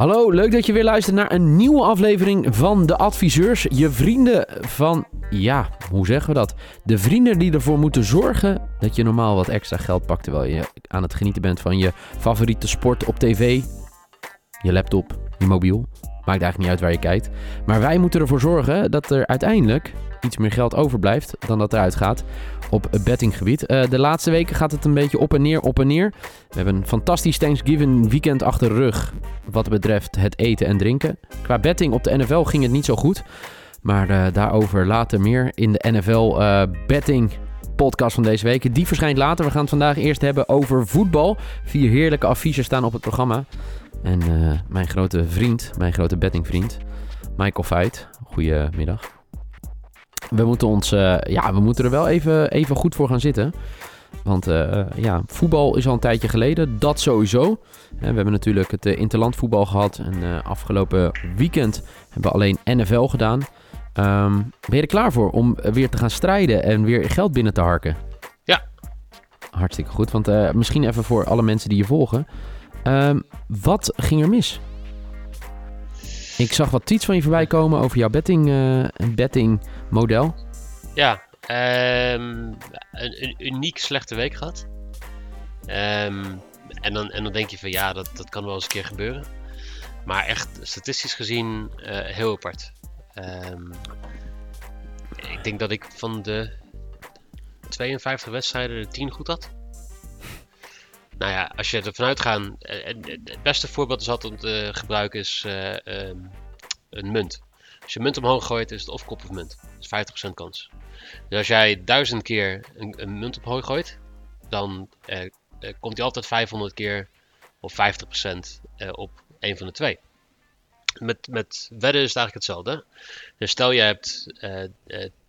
Hallo, leuk dat je weer luistert naar een nieuwe aflevering van De Adviseurs. Je vrienden van, ja, hoe zeggen we dat? De vrienden die ervoor moeten zorgen dat je normaal wat extra geld pakt terwijl je aan het genieten bent van je favoriete sport op tv, je laptop, je mobiel. Maakt eigenlijk niet uit waar je kijkt. Maar wij moeten ervoor zorgen dat er uiteindelijk iets meer geld overblijft dan dat eruit gaat op bettinggebied. Uh, de laatste weken gaat het een beetje op en neer, op en neer. We hebben een fantastisch Thanksgiving weekend achter de rug wat betreft het eten en drinken. Qua betting op de NFL ging het niet zo goed. Maar uh, daarover later meer in de NFL uh, betting podcast van deze week. Die verschijnt later. We gaan het vandaag eerst hebben over voetbal. Vier heerlijke affiches staan op het programma. En mijn grote vriend, mijn grote bettingvriend, Michael Veit. Goedemiddag we moeten, ons, uh, ja, we moeten er wel even, even goed voor gaan zitten. Want uh, ja, voetbal is al een tijdje geleden, dat sowieso. we hebben natuurlijk het interlandvoetbal gehad. En afgelopen weekend hebben we alleen NFL gedaan. Um, ben je er klaar voor om weer te gaan strijden en weer geld binnen te harken? Ja. Hartstikke goed, want misschien even voor alle mensen die je volgen. Um, wat ging er mis? Ik zag wat tweets van je voorbij komen over jouw betting, uh, betting model. Ja, um, een, een, uniek slechte week gehad. Um, en, dan, en dan denk je van ja, dat, dat kan wel eens een keer gebeuren. Maar echt statistisch gezien uh, heel apart. Um, ik denk dat ik van de 52 wedstrijden de 10 goed had. Nou ja, als je ervan uitgaat, eh, het beste voorbeeld is altijd om te gebruiken is uh, um, een munt. Als je munt omhoog gooit, is het of kop of munt. Dat is 50% kans. Dus als jij duizend keer een, een munt omhoog gooit, dan uh, komt hij altijd 500 keer of 50% uh, op een van de twee. Met, met wedden is het eigenlijk hetzelfde. Dus stel je hebt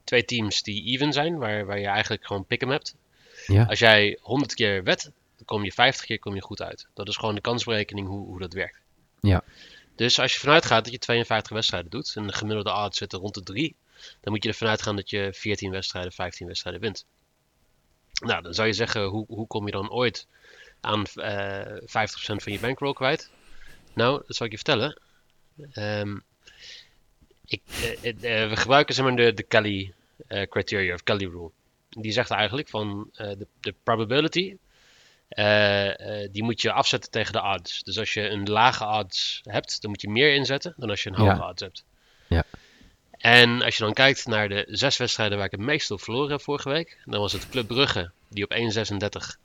twee teams die even zijn, waar, waar je eigenlijk gewoon pick 'em hebt. Ja. Als jij 100 keer wet, kom je 50 keer kom je goed uit. Dat is gewoon de kansberekening hoe, hoe dat werkt. Ja. Dus als je vanuit gaat dat je 52 wedstrijden doet en de gemiddelde odds zitten rond de 3, dan moet je ervan uitgaan dat je 14 wedstrijden, 15 wedstrijden wint. Nou, dan zou je zeggen, hoe, hoe kom je dan ooit aan uh, eh, 50% van je bankroll kwijt? Nou, dat zal ik je vertellen. Um, ik, uh, uh, we gebruiken zeg maar de, de Kelly criteria of Kelly rule. Die zegt eigenlijk van de, de probability uh, die moet je afzetten tegen de odds. Dus als je een lage odds hebt, dan moet je meer inzetten dan als je een hoge odds hebt. Ja. En als je dan kijkt naar de zes wedstrijden waar ik het meest op verloren heb vorige week, dan was het Club Brugge, die op 1,36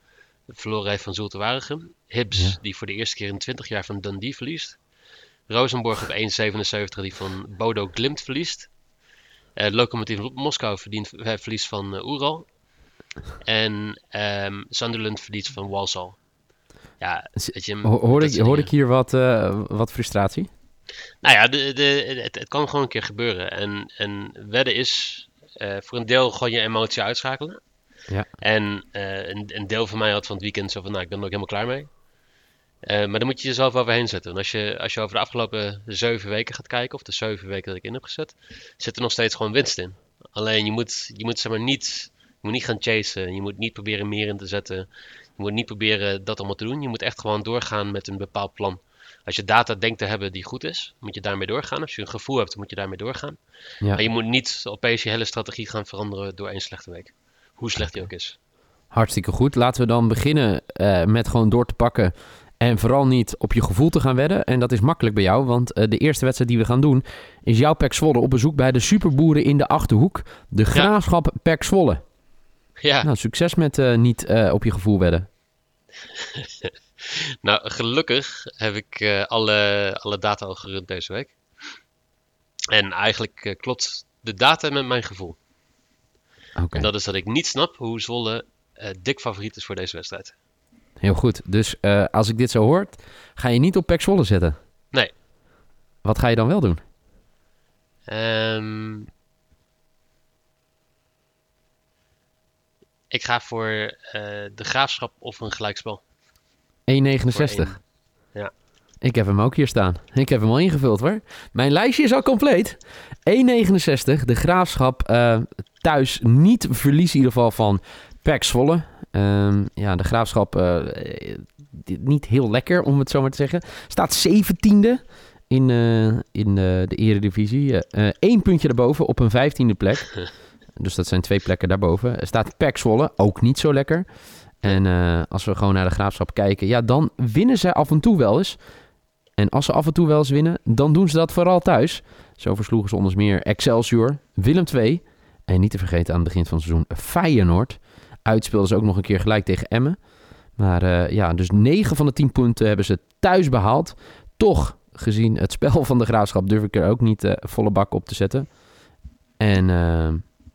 verloren heeft van Zulte Waregem. Hibs, die voor de eerste keer in 20 jaar van Dundee verliest. Rosenborg op 1,77 die van Bodo Glimt verliest. Uh, Lokomotiv Moskou verdient, verliest van Ural. En um, Sunderland verliest van Walsall. Ja, weet je, hoor, ik, hoor ik hier wat, uh, wat frustratie? Nou ja, de, de, het, het, kan gewoon een keer gebeuren. En, en wedden is uh, voor een deel gewoon je emotie uitschakelen. Ja. En uh, een, een, deel van mij had van het weekend zo van, nou, ik ben er ook helemaal klaar mee. Uh, maar dan moet je jezelf overheen zetten. En als je, als je over de afgelopen zeven weken gaat kijken, of de zeven weken dat ik in heb gezet, zit er nog steeds gewoon winst in. Alleen je moet, je moet zeg maar niet moet niet gaan chasen. Je moet niet proberen meer in te zetten. Je moet niet proberen dat allemaal te doen. Je moet echt gewoon doorgaan met een bepaald plan. Als je data denkt te hebben die goed is, moet je daarmee doorgaan. Als je een gevoel hebt, moet je daarmee doorgaan. Ja. Maar je moet niet opeens je hele strategie gaan veranderen door één slechte week. Hoe slecht die ook is. Hartstikke goed. Laten we dan beginnen uh, met gewoon door te pakken. En vooral niet op je gevoel te gaan wedden. En dat is makkelijk bij jou, want uh, de eerste wedstrijd die we gaan doen... is jouw Pek Zwolle op bezoek bij de superboeren in de Achterhoek. De Graafschap ja. Pek Zwolle. Ja. Nou, succes met uh, niet uh, op je gevoel wedden. nou, gelukkig heb ik uh, alle, alle data al gerund deze week. En eigenlijk klopt de data met mijn gevoel. Okay. En dat is dat ik niet snap hoe Zwolle dik favoriet is voor deze wedstrijd. Heel goed. Dus als ik dit zo hoor, ga je niet op Pek Zwolle zetten? Nee. Wat ga je dan wel doen? Um, Ik ga voor uh, de graafschap of een gelijkspel. 1,69. Ja. Ik heb hem ook hier staan. Ik heb hem al ingevuld hoor. Mijn lijstje is al compleet. 1,69. De graafschap uh, thuis niet verlies in ieder geval van Pek Zwolle. Um, ja, de graafschap uh, niet heel lekker, om het zo maar te zeggen. Staat zeventiende in, eh, in eh, de eredivisie. Eh Eén puntje daarboven op een vijftiende plek. dus dat zijn twee plekken daarboven. Er staat Pek Zwolle, ook niet zo lekker. En eh, als we gewoon naar de graafschap kijken, ja, dan winnen ze af en toe wel eens. En als ze af en toe wel eens winnen, dan doen ze dat vooral thuis. Zo versloegen ze onder meer Excelsior, Willem II en niet te vergeten aan het begin van het seizoen Feyenoord. Uitspeelden ze ook nog een keer gelijk tegen Emmen. Maar eh, ja, dus 9 van de 10 punten hebben ze thuis behaald. Toch, gezien het spel van de graafschap, durf ik er ook niet eh, volle bak op te zetten. En eh,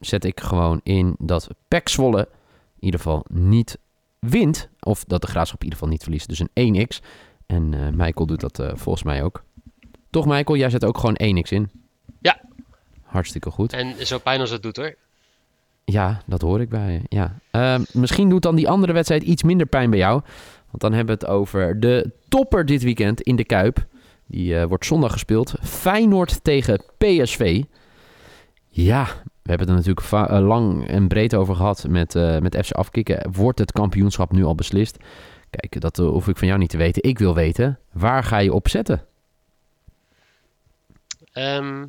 zet ik gewoon in dat Pek Zwolle in ieder geval niet wint. Of dat de graafschap in ieder geval niet verliest. Dus een 1x. En eh Michael doet dat eh, volgens mij ook. Toch, Michael? Jij zet ook gewoon 1x in. Ja. Hartstikke goed. En zo pijn als het doet hoor. Ja, dat hoor ik bij je. Ja. Ehm, misschien doet dan die andere wedstrijd iets minder pijn bij jou. Want dan hebben we het over de topper dit weekend in de Kuip. Die eh, wordt zondag gespeeld. Feyenoord tegen PSV. Ja, we hebben het er natuurlijk eh, lang en breed over gehad met, eh, met FC Afkikken. Wordt het kampioenschap nu al beslist? Kijk, dat eh, hoef ik van jou niet te weten. Ik wil weten, waar ga je op zetten? Ehm,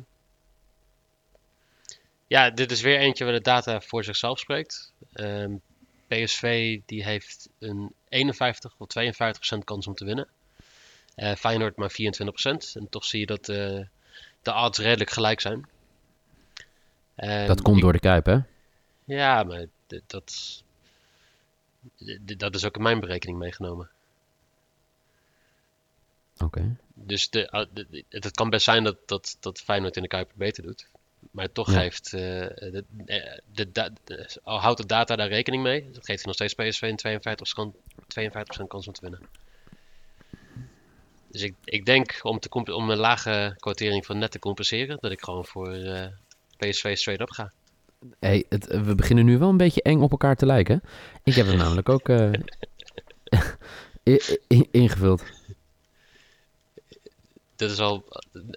ja, dit is weer eentje waar de data voor zichzelf spreekt. Ehm, PSV die heeft een 51 of 52% kans om te winnen. Eh Feyenoord maar 24%. En toch zie je dat de odds redelijk gelijk zijn. Ehm, Dat komt ik- door de Kuip, hè? Ja, maar dat, dat is ook in mijn berekening meegenomen. Oké. Dus de, ah, de- het kan best zijn dat, dat, dat Feyenoord in de Kuip beter doet. Maar toch Ja. geeft eh, de, eh, de, houdt de data daar rekening mee. Dat geeft hij nog steeds PSV een 52 kan- 52% kans om te winnen. Dus ik, ik denk om, te om een lage quotering van net te compenseren, dat ik gewoon voor eh, PSV straight up ga. Hey, het, we beginnen nu wel een beetje eng op elkaar te lijken. Ik heb hem namelijk ook eh, ingevuld. Dat is al,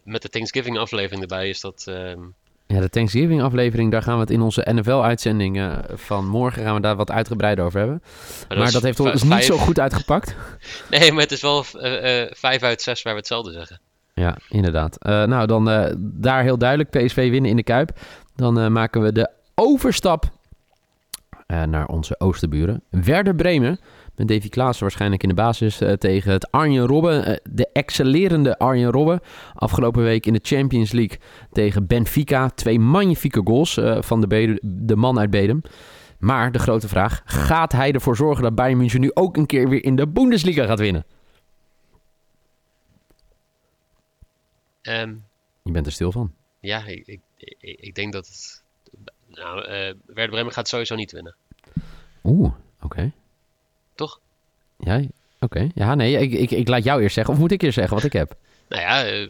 met de Thanksgiving aflevering erbij is dat... ehm, Ja, de Thanksgiving aflevering, daar gaan we het in onze NFL-uitzending eh, van morgen gaan we daar wat uitgebreider over hebben. Maar, dat heeft ons niet zo goed uitgepakt. Nee, maar het is wel eh, vijf uit zes waar we hetzelfde zeggen. Ja, inderdaad. Eh, nou, dan eh, daar heel duidelijk PSV winnen in de Kuip. Dan eh, maken we de overstap naar onze oosterburen. Werder Bremen. Met Davy Klaassen waarschijnlijk in de basis tegen het Arjen Robben. de excellerende Arjen Robben. Afgelopen week in de Champions League tegen Benfica. Twee magnifieke goals van de, de man uit Bedem. Maar de grote vraag, gaat hij ervoor zorgen dat Bayern München nu ook een keer weer in de Bundesliga gaat winnen? Ehm, Je bent er stil van. ja, ik, ik, ik, denk dat het... Nou, eh Werder Bremen gaat sowieso niet winnen. Oeh, oké. Toch? Ja, oké. Ja, nee, ik, ik, ik laat jou eerst zeggen. Of moet ik eerst zeggen wat ik heb? Nou ja, eh,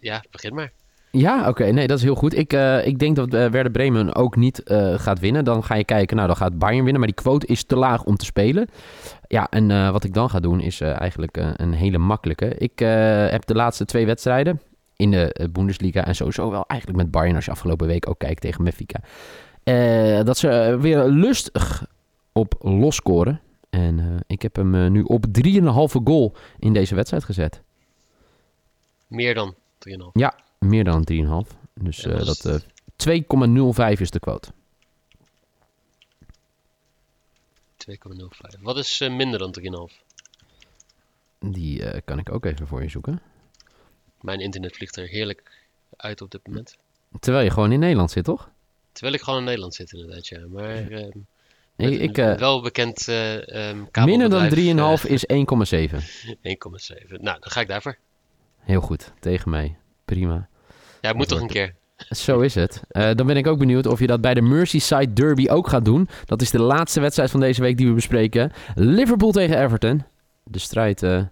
ja begin maar. Ja, oké. Nee, dat is heel goed. Ik, eh, ik denk dat Werder Bremen ook niet gaat winnen. Dan ga je kijken, nou, dan gaat Bayern winnen. Maar die quote is te laag om te spelen. Ja, en wat ik dan ga doen is eigenlijk een hele makkelijke. Ik heb de laatste twee wedstrijden in de eh, Bundesliga... en sowieso wel eigenlijk met Bayern... als je afgelopen week ook kijkt tegen Benfica... eh, dat ze eh, weer lustig op losscoren. En ik heb hem nu op 3,5 goal in deze wedstrijd gezet. Meer dan 3,5. Ja, meer dan 3,5. Dus Ja, dat is- dat eh 2,05 is de quote. 2,05. Wat is minder dan 3,5? Die kan ik ook even voor je zoeken. Mijn internet vliegt er heerlijk uit op dit moment. Terwijl je gewoon in Nederland zit, toch? Terwijl ik gewoon in Nederland zit inderdaad, ja. Maar ehm, Ik, ik, een eh, wel bekend eh ehm minder dan kabelbedrijf, 3,5 is 1,7. eh, 1,7. Nou, dan ga ik daarvoor. Heel goed, tegen mij. Prima. Ja, moet toch een keer. Zo is het. Eh, dan ben ik ook benieuwd of je dat bij de Merseyside Derby ook gaat doen. Dat is de laatste wedstrijd van deze week die we bespreken. Liverpool tegen Everton. De strijd eh,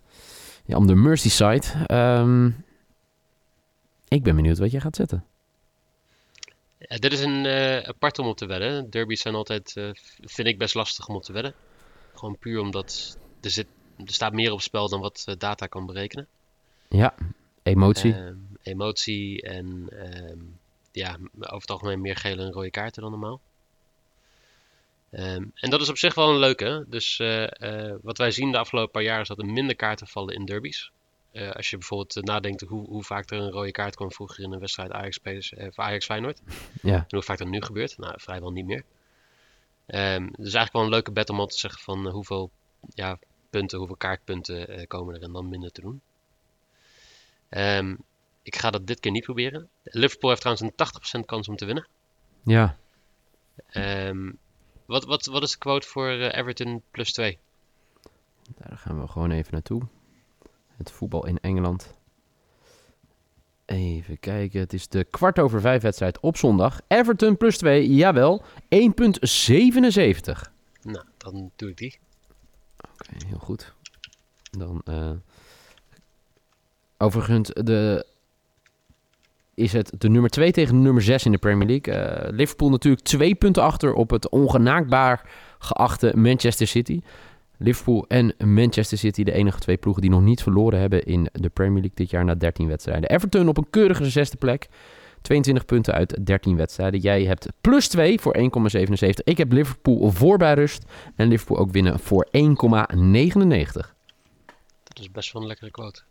ja, om de Merseyside. Ehm, ik ben benieuwd wat jij gaat zetten. Ja, dit is een eh, apart om op te wedden. Derbies zijn altijd, eh, vind ik, best lastig om op te wedden. Gewoon puur omdat er, zit, er staat meer op spel dan wat eh, data kan berekenen. Ja, emotie. Ehm, emotie en ehm, ja, over het algemeen meer gele en rode kaarten dan normaal. Ehm, en dat is op zich wel een leuke. Dus wat wij zien de afgelopen paar jaar is dat er minder kaarten vallen in derbies. Eh, als je bijvoorbeeld eh, nadenkt hoe, hoe vaak er een rode kaart kwam vroeger in een wedstrijd Ajax, eh, of Ajax Feyenoord. Ja. En hoe vaak dat nu gebeurt. Nou, vrijwel niet meer. Ehm dus eigenlijk wel een leuke bet om al te zeggen van hoeveel ja, punten, hoeveel kaartpunten komen er en dan minder te doen. Ehm, ik ga dat dit keer niet proberen. Liverpool heeft trouwens een 80% kans om te winnen. Ja. Ehm, wat, wat, wat is de quote voor Everton plus 2? Daar gaan we gewoon even naartoe. Het voetbal in Engeland. Even kijken. Het is de kwart over vijf wedstrijd op zondag. Everton plus 2, jawel. 1,77. Oké, Nou, dan doe ik die. heel goed. Dan, eh overigens, de, is het de nummer 2 tegen de nummer 6 in de Premier League. Eh, Liverpool natuurlijk twee punten achter op het ongenaakbaar geachte Manchester City. Liverpool en Manchester City, de enige twee ploegen die nog niet verloren hebben in de Premier League dit jaar na 13 wedstrijden. Everton op een keurige zesde plek. 22 punten uit 13 wedstrijden. Jij hebt plus 2 voor 1,77. Ik heb Liverpool voor bij rust. En Liverpool ook winnen voor 1,99. Dat is best wel een lekkere quote.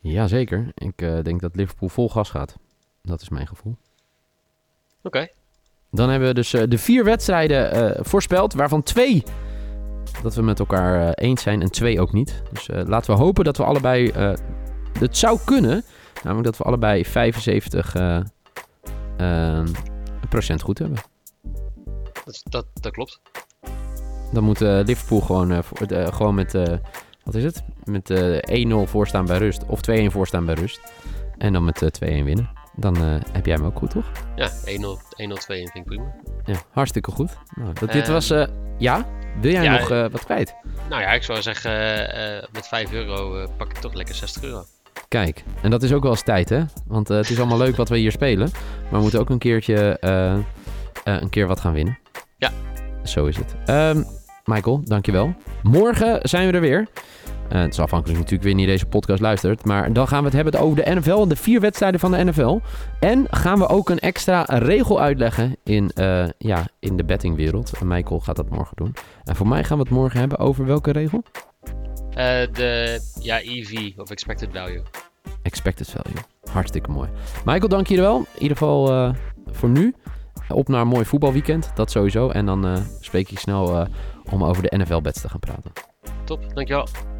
Jazeker. Ik eh, denk dat Liverpool vol gas gaat. Dat is mijn gevoel. Oké. Dan hebben we dus eh, de vier wedstrijden eh, voorspeld, waarvan twee dat we met elkaar eh, eens zijn en twee ook niet. Dus eh, laten we hopen dat we allebei. eh, het zou kunnen, namelijk dat we allebei 75 eh, ehm, procent goed hebben. Dat, dat, dat klopt. Dan moet Liverpool gewoon, voor- gewoon met. wat is het? Met eh 1-0 voorstaan bij rust. Of 2-1 voorstaan bij rust. En dan met eh 2-1 winnen. Dan heb jij hem ook goed, toch? Ja, 1-0, 1-0-2 vind ik prima. Ja, hartstikke goed. Nou, dat, dit Ehm, was... ja? Wil jij ja, nog eh, wat kwijt? Nou ja, ik zou zeggen, eh, met 5 euro eh, pak ik toch lekker 60 euro. Kijk, en dat is ook wel eens tijd, hè? Want het is allemaal leuk wat we hier spelen. Maar we moeten ook een keertje een keer wat gaan winnen. Ja. Zo is het. Ehm, Michael, dankjewel. Morgen zijn we er weer. Eh, het is afhankelijk natuurlijk weer niet deze podcast luistert. Maar dan gaan we het hebben over de NFL. De vier wedstrijden van de NFL. En gaan we ook een extra regel uitleggen in, eh, ja, in de bettingwereld. En Michael gaat dat morgen doen. En voor mij gaan we het morgen hebben over welke regel? Eh, de ja, EV of Expected Value. Expected value. Hartstikke mooi. Michael, dank je wel. In ieder geval voor nu. Op naar een mooi voetbalweekend. Dat sowieso. En dan spreek ik je snel om over de NFL-bets te gaan praten. Top, dankjewel.